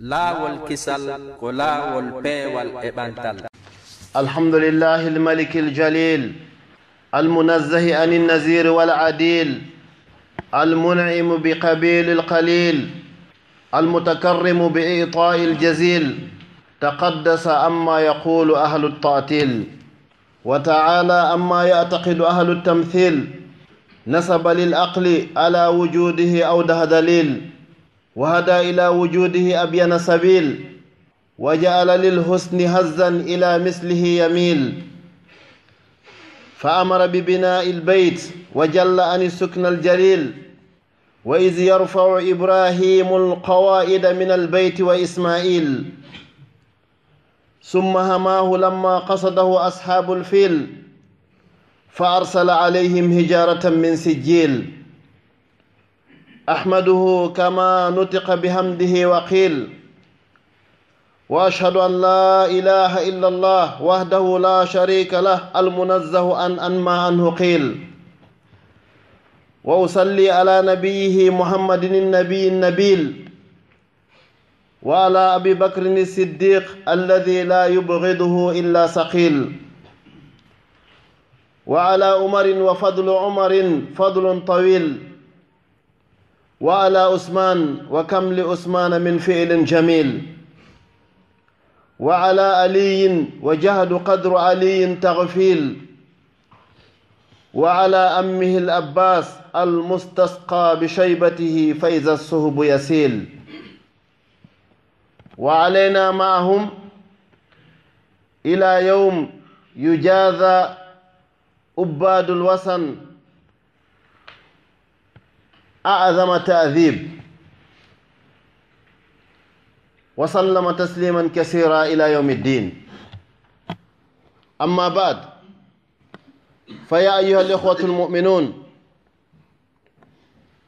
laawol kisal ko laawol peewal e ɓantal alhamdulillahi almaliki aljalil almunazzahi an alnazir waladil almun'imu biqabili alqalil almutakarrimu biitai aljazil تقدس أما يقول أهل التعطيل وتعالى أما يعتقد أهل التمثيل نسب للأقل على وجوده أو ده دليل وهدى إلى وجوده أبين سبيل وجعل للحسن هزا إلى مثله يميل. فأمر ببناء البيت وجل عن السكن الجليل وإذ يرفع إبراهيم القواعد من البيت وإسماعيل. ثم هماه لما قصده أصحاب الفيل فأرسل عليهم هجارة من سجيل. أحمده كما نطق بحمده وقيل واشهد ان لا اله الا الله وحده لا شريك له المنزه عن أن ما عنه قيل واصلي على نبيه محمد النبي النبيل وعلى ابي بكر الصديق الذي لا يبغضه الا ثقيل وعلى عمر وفضل عمر فضل طويل. وعلى عثمان وكم لعثمان من فعل جميل وعلى علي وجهد قدر علي تغفيل وعلى أمه الأباس المستسقى بشيبته فإذا الصهب يسيل وعلينا معهم إلى يوم يجازى أباد الوسن أعظم تأذيب. وسلم تسليما كثيرا إلى يوم الدين. أما بعد فيا أيها الإخوة المؤمنون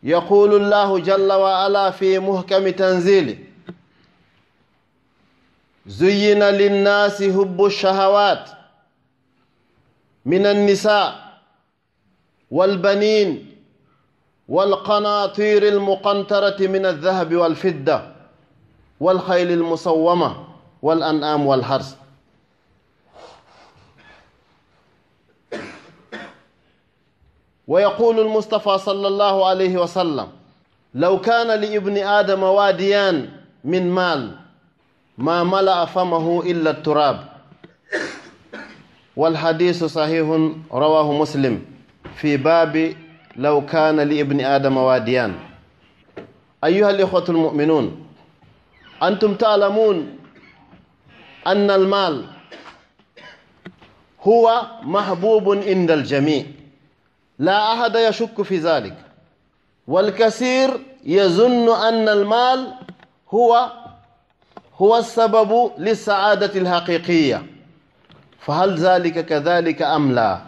يقول الله جل وعلا في محكم تنزيله زين للناس حب الشهوات من النساء والبنين والقناطير المقنطرة من الذهب والفضة والخيل المصومة والأنعام والحرث. ويقول المصطفى صلى الله عليه وسلم لو كان لابن آدم واديان من مال ما ملأ فمه إلا التراب. والحديث صحيح رواه مسلم في باب law kana li ibni adama wadiyan ayuha alikhwatu almuminun antum talamun anna almal huwa mahbubun inda aljami la ahada yashukku fi dhalik والكثير يظن أن المال هو هو السبب للسعادة الحقيقية. فهل ذلك كذلك أم لا؟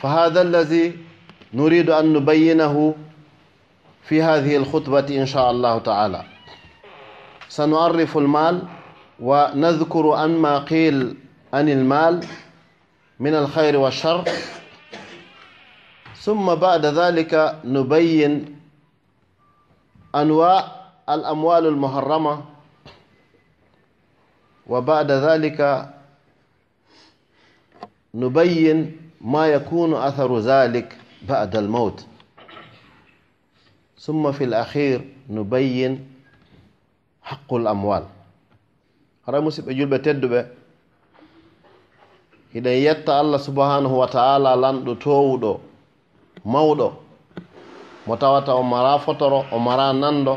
فهذا الذي نريد أن نبينه في هذه الخطبة إن شاء الله تعالى. سنعرف المال ونذكر عن ما قيل عن المال من الخير والشر. ثم بعد ذلك نبين أنواع الأموال المحرمة. وبعد ذلك نبين ما يكون أثر ذلك. بعد الموت ثم في الأخير نبين haqqul amwal hara musidɓe julɓe tedduɓe hiɗen yetta allah subhanahu wa taala lanɗo towuɗo mawɗo mo tawata o mara fotoro o mara nanɗo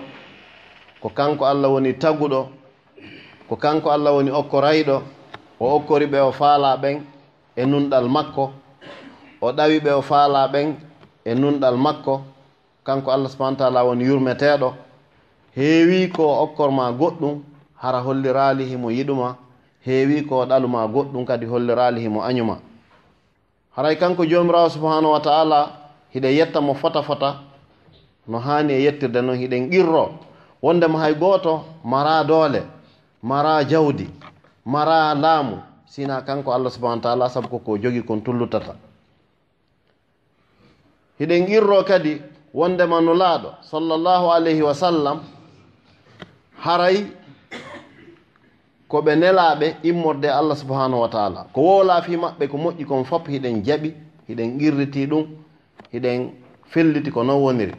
ko kanko allah woni taguɗo ko kanko allah woni okkorayɗo o okkori ɓe o faala ɓen e nunɗal makko o ɗawi ɓe o faala ɓen e nunɗal makko kanko allah subahana taala woni yurmeteeɗo. Heewi ko okkorma goɗɗum hara holliraali himo yiɗuma. Heewi ko ɗaluma goɗɗum kadi holliraali himo añuma. Haray kanko joomiraawo subahanahu wa taala hiɗen yetta mo fota fota no haani e yettirde noon hiɗen qirro wondema hay gooto mara doole mara jawdi mara laamu. Sina kanko allah subahana taala sabu koko jogi kon tullutata. hiɗen qirro kadi wondema no laaɗo sallllahu alayhi wa sallam haray ko ɓe nelaaɓe immorde allah subhanahu wa taala. Ko woolaa fi maɓɓe ko moƴƴi kon fof hiɗen jaɓi hiɗen qirritii ɗum hiɗen felliti ko non woniri.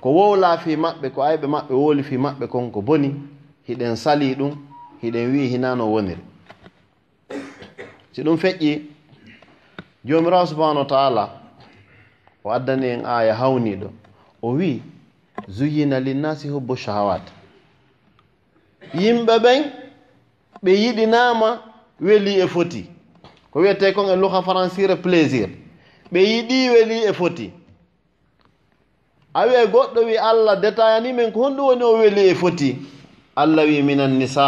Ko wowla fi maɓɓe ko ayɓe maɓɓe woli fi maɓɓe kon ko boni hiɗen sali ɗum hiɗen wi hinano woniri. Si ɗum feƴƴi jomirawo subhanahu wa taala o addani en aya hawniɗo o wi zuyina linnasi hubbu shahawat. Yimɓe ɓen ɓe yiɗinama weli e foti. Ko wiyete kon e luha françire plaisir. Ɓe yiɗi weli e foti. A wiya goɗɗo wi allah detayani men ko honɗum woni o weli e foti. Allah wi minan nisa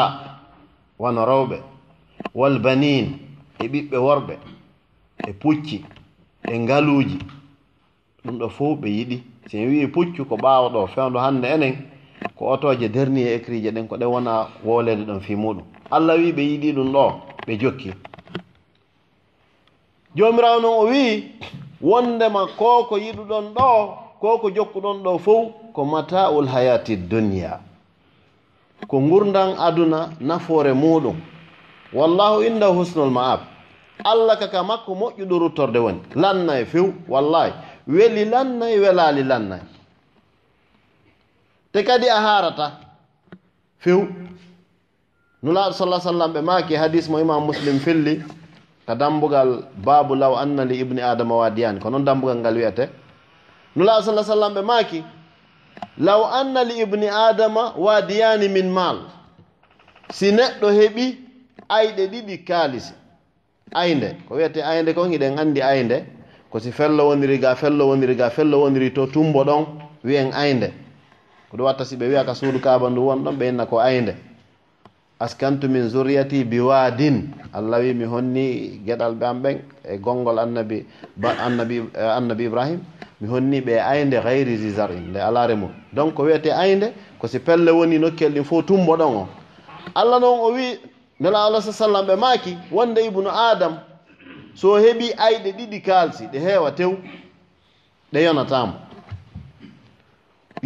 wano rewɓe walbanin e ɓiɓɓe worɓe e pucci e ngaluji. ɗum ɗo fof ɓe yiɗi. Si en wii puccu ko ɓaawa ɗo fewndo hannde enen ko otoje derni e écrije ɗen ko ɗen wona wolede ɗon fi muɗum. Allah wi ɓe yiɗi ɗum ɗo ɓe jokki. Joomirawo noon o wii wondema ko ko yiɗuɗon ɗo ko ko jokkuɗon ɗo fof ko mataul hayati dunia ko gurdan aduna nafoore muɗum. Wallahu inda husnul ma'ab. Allah kaka makko moƴƴuɗo ruttorde woni. Lanna e few wallahi weli lannay welaali lannay. Te kadi a haarata few. Nulaaɗo sala sallam ɓe maaki hadis mo imam muslim filli ka dambugal baabu law anna li ibni adama wadiyani ko noon dambugal ngal wiyete nulaaɗo sala sallam ɓe maaki law anna li ibni adama wadiyani min maal. Si neɗɗo heɓi ayɗe ɗiɗi kaalisi aynde ko wiyete aynde kon hiɗen anndi aynde ko si fello wondiri ga fello wondiri ga fello wondiri to tumbo ɗon wiyen aynde. Ko ɗum watta si ɓe wiya ka suudu kaba ndu won ɗon ɓe inna ko aynde. Askantu min zuriyati biwadin allah wi mi honni geɗal ɓe am ɓen e gongol annabi annabi e annabi ibrahim mi honni ɓe aynde gayri zisar in nde alare mum donc ko wiyete aynde ko si pelle woni nokkel ɗin fof tumbo ɗon o. Allah noon o wi nela alah sa sallam ɓe maaki wonde ibnu adam so heɓi ayɗe ɗiɗi kaalsi ɗe heewa tew ɗe yonatamo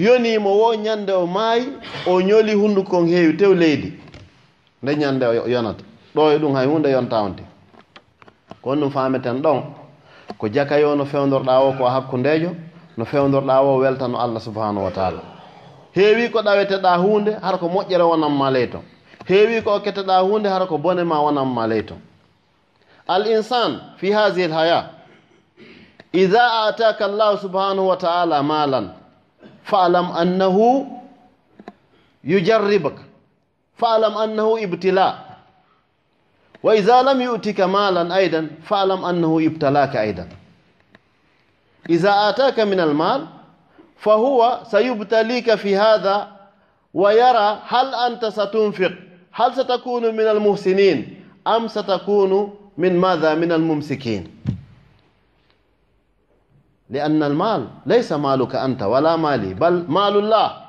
yonimo wo ñande o maayi o ñoli hunndu kon heewi tew leydi nde ñande o yonata. Ɗo e ɗum hay hunde yontawonte onte kono ɗum fameten ɗon ko jakayo no fewdorɗa o ko hakkundejo no fewdorɗa o weltano allah subahanahu wa taala. Heewi ko ɗaweteɗa hunde hara ko moƴƴere wonanma ley ton heewi ko ketteɗa hunde hara ko bone ma wonanma ley ton الإنسان في هذه الحياة. إذا آتاك الله سبحانه وتعالى مالا فاعلم أنه يجربك فاعلم أنه ابتلاء وإذا لم يؤتك مالا أيضا فاعلم أنه ابتلاك أيضا. إذا آتاك من المال فهو سيبتليك في هذا ويرى هل أنت ستنفق هل ستكون من المحسنين أم ستكون من ماذا من الممسكين لأن المال ليس مالك أنت ولا مالي بل مال الله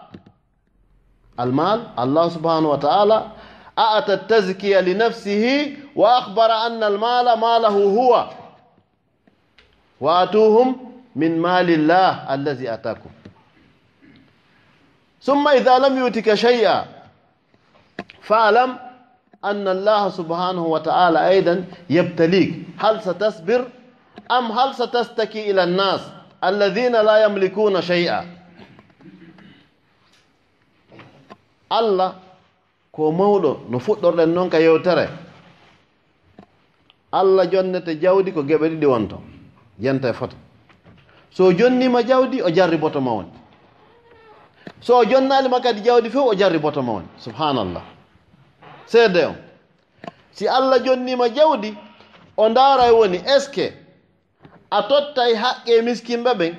المال الله سبحانه وتعالى أأتى التزكية لنفسه وأخبر أن المال ماله هو وآتوهم من مال الله الذي أتاكم ثم إذا لم يؤتك شيئا فاعلم أن الله سبحانه وتعالى أيضا يبتليك. هل ستصبر أم هل ستستكي إلى الناس الذين لا يملكون شيئا؟ الله ko mawɗo no fuɗɗorɗen noon ka yewtere allah jonnete jawdi ko geɓe ɗiɗi wonto jenta e foto so jonnima jawdi o jarri boto ma woni so o jonnanima kadi jawdi fof o jarri boto ma woni subhanallah seede on. Si allah jonnima jawdi o ndaara woni est ce que a tottay haqqe miskinɓe ɓen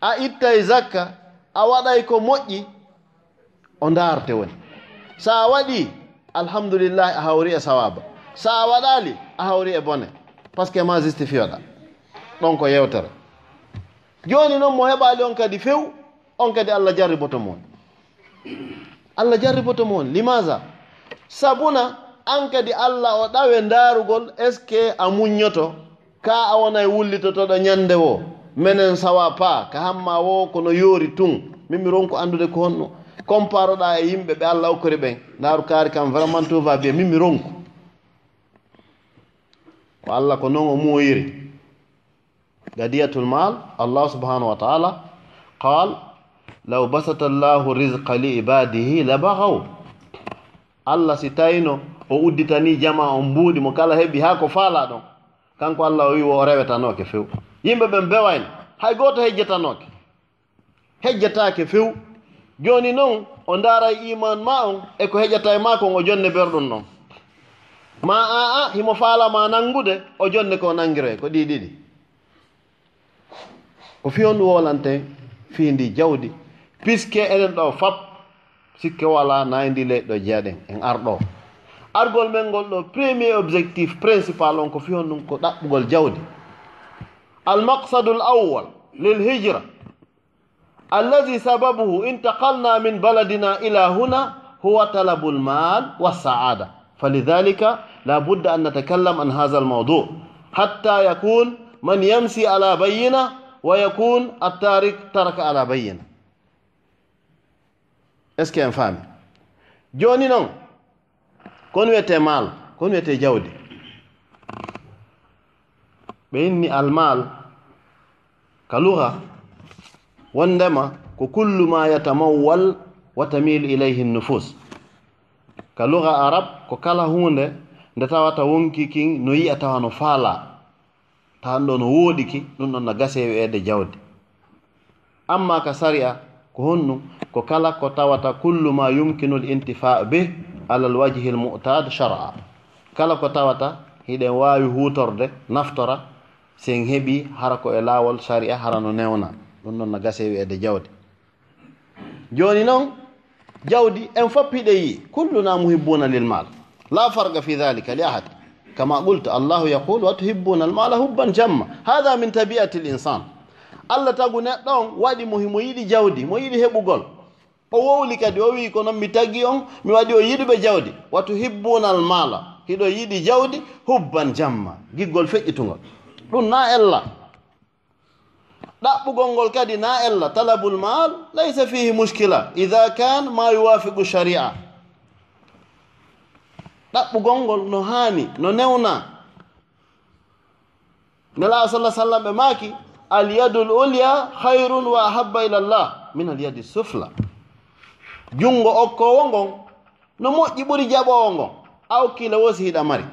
a ittay zakka a waɗay ko moƴƴi o ndaarte woni. So a waɗi alhamdulillahi a hawri e sawaba so a waɗali a hawri e bone. Par ce que ma justifie oɗa ɗon ko yewtere. Joni noon mo heɓali on kadi few on kadi allah jarriboto mo on. Allah jarriboto mo on. Limaga sabuna an kadi allah o ɗawe ndaarugol est ce que a muññoto? Ka a wonay wullitotoɗo ñannde wo? Minen sawa pa ka hamma wo kono yoori tun. Min mi ronko anndude ko honno. Comparoɗa e yimɓe ɓe allah okkori ɓen. Ndaaru kaari kam vraiment tout va bien. Min mi ronku. Ko allah ko noon o mooyiri. Gadiyatul mal allah subhanahu wa taala qal law basata llahu risqa li ibadihi labagaw allah si tawino o udditani jama on mbuuɗi mo kala heɓi haa ko faala ɗon. Kanko allah o wi o rewetanoke few. Yimɓe ɓen bewayno hay gooto hejjetanoke hejjetake few? Jooni noon o ndaaray iman ma on e ko heƴata e maako on o jonne berɗum noon ma aa himo faalama nanngude o jonne ko nanngire ko ɗi ɗiɗi. Ko fiyon ɗum wolante fiindi jawdi. Puisque eɗen ɗo fap sikke wala nayndi leyɗo jeeɗen en arɗo. Argol men ngol ɗo premier objectif principal on ko fihon ɗum ko ɗaɓɓugol jawdi. Almaqsadu l awwal lil hijra. Alladi sababuhu intaqalna min baladina ila huna huwa talabu lmal wasaada falidhalika la budda an natakallam an hadha almawdu hatta yakun man yamsi ala bayina wa yakun attarik taraka ala bayina est ce que en faami jooni noon kon wiyete maal kon wiyete jawdi. Ɓe inni almal ka luha wondema ko kullu ma yatamawwal wa tamilu ilayhi nufus ka luga arab ko kala hunde nde tawata wonki kin no yiya tawa no faala. Tawan ɗo no wooɗiki ɗum ɗon no gasewe eede jawdi. Amma ka sari'a ko honɗum ko kala ko tawata kullu ma yumkinu l intifa be alal wajhi l mutad shar'a. Kala ko tawata hiɗen wawi hutorde naftora sen heeɓi hara ko e lawol sharia hara no newna. Ɗum noon no gase ede jawdi. Joni noon jawdi en foppiɗe yi kulluna muhibbuna lil mal la farga fi dhalika li ahad. Kama qultu allahu yaqul wa tuhibbuna al mala hubban jamma. Hada min tabiati l insan allah tagu neɗɗo on waɗi mo mo yiɗi jawdi mo yiɗi heɓugol. o wowli kadi o wii noon mi taggi on mi waɗi o yiɗuɓe jawdi. Watu hibbunal maala hiɗo yiɗi jawdi hubban jamma giggol feƴƴitugol ɗum na ella. Ɗaɓɓugol ngol kadi na ella talabul mal laysa fihi muskila ida kan ma yuwafiqu sharia. Ɗaɓɓugol ngol no haani no newna. Nela sallah sallam ɓe maaki l ulya hayrun wa ahabba ila llah min alyadi sufla. junngo okkowo ngon no moƴƴi ɓuri jaɓowo ngon a hokkila wo hiɗa mari.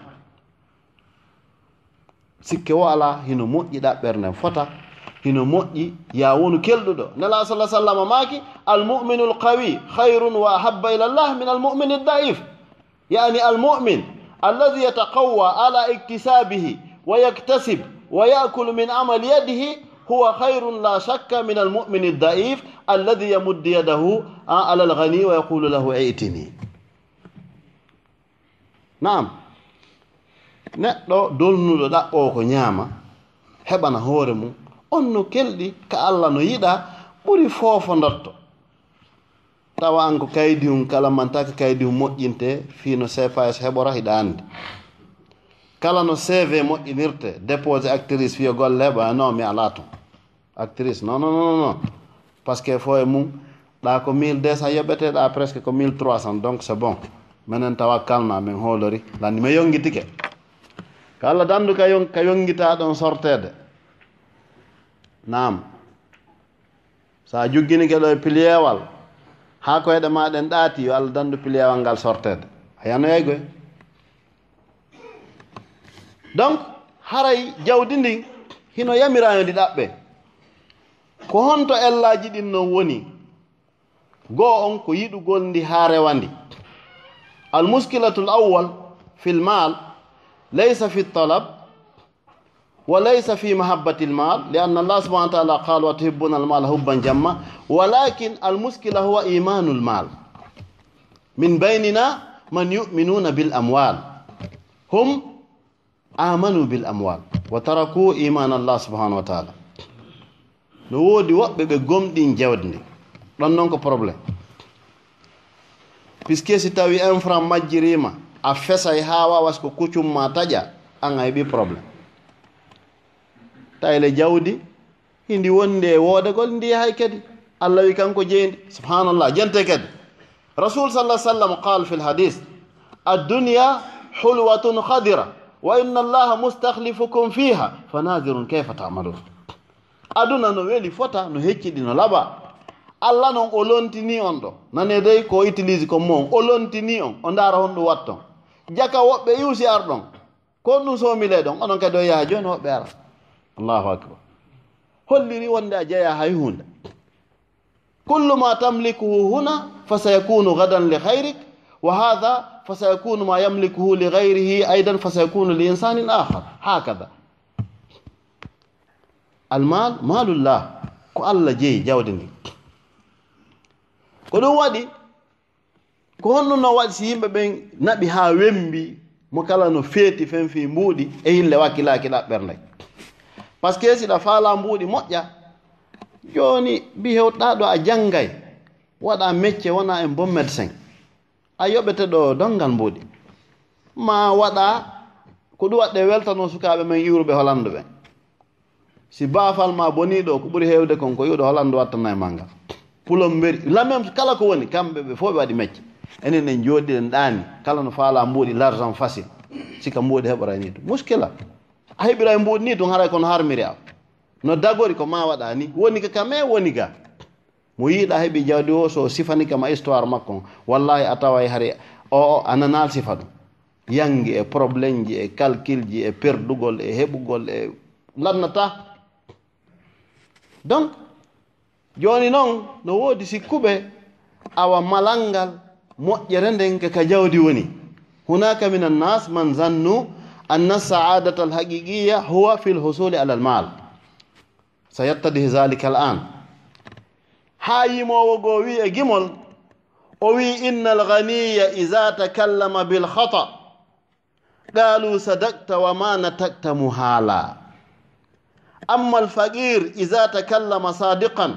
Sikke wo ala hino moƴƴiɗa ɓernden fota hino moƴƴi ya wonu kelɗuɗo. Nela sala sallam maaki almuminu lqawi hayrun wa ahabba ilallah min almumini daif. Yani almumin alladi yataqawwa ala iktisabihi wa yaktasib wa yakulu min amali yadihi huwa hayrun la shakka min almumini daif. alladi الذي yadahu ala على wa yaqulu lahu itini naam. Neɗɗo dolnuɗo ɗaɓɓo ko ñaama heɓana hoore mum. On no kelɗi ka allah no yiɗa ɓuri foofo ndotto tawa an ko kaydi hum kala mantaka kaydi hum moƴƴinte fiino cfas heɓora hiɗa hiɗande kala no cv moƴƴinirte déposé actrice fiyo e golle heɓa non mi ala ton. Actrice non non non non. par ce que fo e mum ɗa ko 1200 yoɓeteɗa presque ko 1300 donc c'est bon. Minen tawa kalna min hoolori lanni mi yongitike. Ko allah dandu ka yon ka yongita ɗon sortede. Nam sa jogginike ɗo e piliyewal. Ha koyɗe maɗen ɗaati yo allah dandu piliyewal ngal sortede. A yanoyay goy? Donc haray jawdi ndin hino yamirayodi ɗaɓɓe. ko honto ellaji ɗin non woni goo on ko yiɗugol ndi haa rewandi. Almuskilatu l awwal fi l mal laysa fi ltalab wa laysa fi mahabbati l mal li anna allah subahana wa taala qal wa tuhibuna al mala hubban jamma walakin almuskila huwa imanu l mal min baynina man yuminuna bil amwal hum amanu bil amwal wa taraku imana allah subahanahu wa taala. no woodi woɓɓe ɓe gomɗin jewde ndi ɗon noon ko probléme puisque si tawi un franc majjirima a fesay ha wawas ko kuccumma taƴa an a heeɓi probléme tayle jawdi hindi wondi e woodagol ndi hay kadi. Allah wi kanko jeyndi. Subhanallah jente kadi. Rasul sallah sallam qal fi lhadis addunia hulwatun hadira wa inna allaha mustahlifukum fiha fa nadirun kayfa tamalun. aduna no weli fota no hecciɗi no laɓa. Allah noon o lontini on ɗo. Nane dey ko utilise comme mo on o lontini on o ndaara hon ɗum watton. Jaka woɓɓe iwsi ar ɗon. Ko ɗum somile ɗon onon kadi o yaha joni woɓɓe ara. Allahu akbar. Holliri wonde a jeeya hay hunde. Kullu ma tamlikuhu huna fa sayakunu gadan li hayrik wa hada fa sayakunu ma yamlikuhu li gayrihi aidan fa sayakunu li insanin ahar hakada almal malullah ko allah jeeyi jawde ndi. Ko ɗum waɗi ko honɗum no waɗi si yimɓe ɓen naɓi haa wembi mo kala no feeti fen fi mbuuɗi e hille wakkilaaki ɗaɓɓere ndey par ce que siɗa faala mbuuɗi moƴƴa jooni mbi hewɗaa ɗo a janngay waɗa métier wona en bon médecin. A yoɓete ɗo donngal mbuuɗi. Ma waɗa ko ɗum waɗɗe weltano sukaaɓe men iwruɓe holandu ɓen. si baafal ma boniiɗo ko ɓuri heewde kon ko yiɗo holandu wattana e ma ngal pulom weri la même kala ko woni kamɓe ɓe fof ɓe waɗi mecce. Enen en jooɗiɗen ɗaani. Kala no faala mbuuɗi l' argent facile sika mbuuɗi heɓora e ni to. Muskila. A heɓira e mbuuɗi ni tun haray kono harmiri a no dagori ko ma waɗa ni. Woni ka kame eh, woni ga mo yiiɗa heɓi jawdi o so sifani kama histoire makko wallahi a tawa hari o o ananal sifa ɗum. Yangi e probléme ji e calcule ji e perdugol e heɓugol e lannata. donc joni noon no woodi sikkuɓe awa malal ngal moƴƴere nden ke ka jawdi woni. Hunaka min annas man zannu anna saadata alhaqiqiya huwa fi lhusuli ala almal sa sayattadihi zalika al an ha yimowo goo wi e gimol o wi inna alganiya ida takallama bilhata qalu sadakta wa ma natakta haala amma alfaqir الفقير takallama sadiqan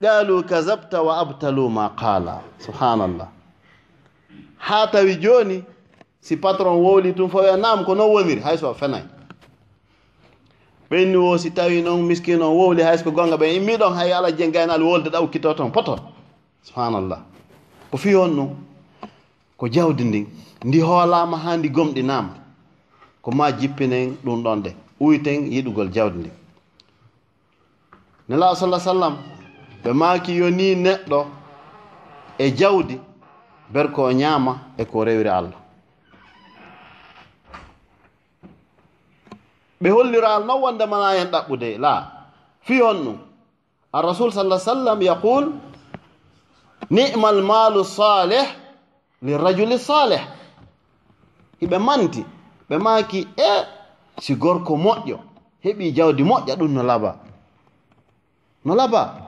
qalu kazabta wa abtalu ma qala. Subhanallah. الله tawi wijoni si patron wowli tum wiya nam ko non woniri hayso fenay. Ɓenni wo si tawi noon miskine on wowli haysko gonga ɓen immi ɗon hay ala jengaynal wolde ɗaw kitto toon poto subhanallah. Ko fi on noon ko jawdi ndin ndi hoolama ha ndi gomɗinama ko ma jippinen ɗum ɗon de. uyten yiɗugol jawdi ndi. Nela sallah sallam ɓe maaki yo ni neɗɗo e jawdi ber ko ñaama e ko rewri allah. Ɓe holliral non wonde mana hen ɗaɓɓude? La. Fi hon ɗum الرسول صلى الله عليه وسلم يقول نعم المال الصالح للرجل الصالح يبقى مانتي بماكي إيه si gorko moƴƴo heɓi jawdi moƴƴa ɗum no laba. No laba.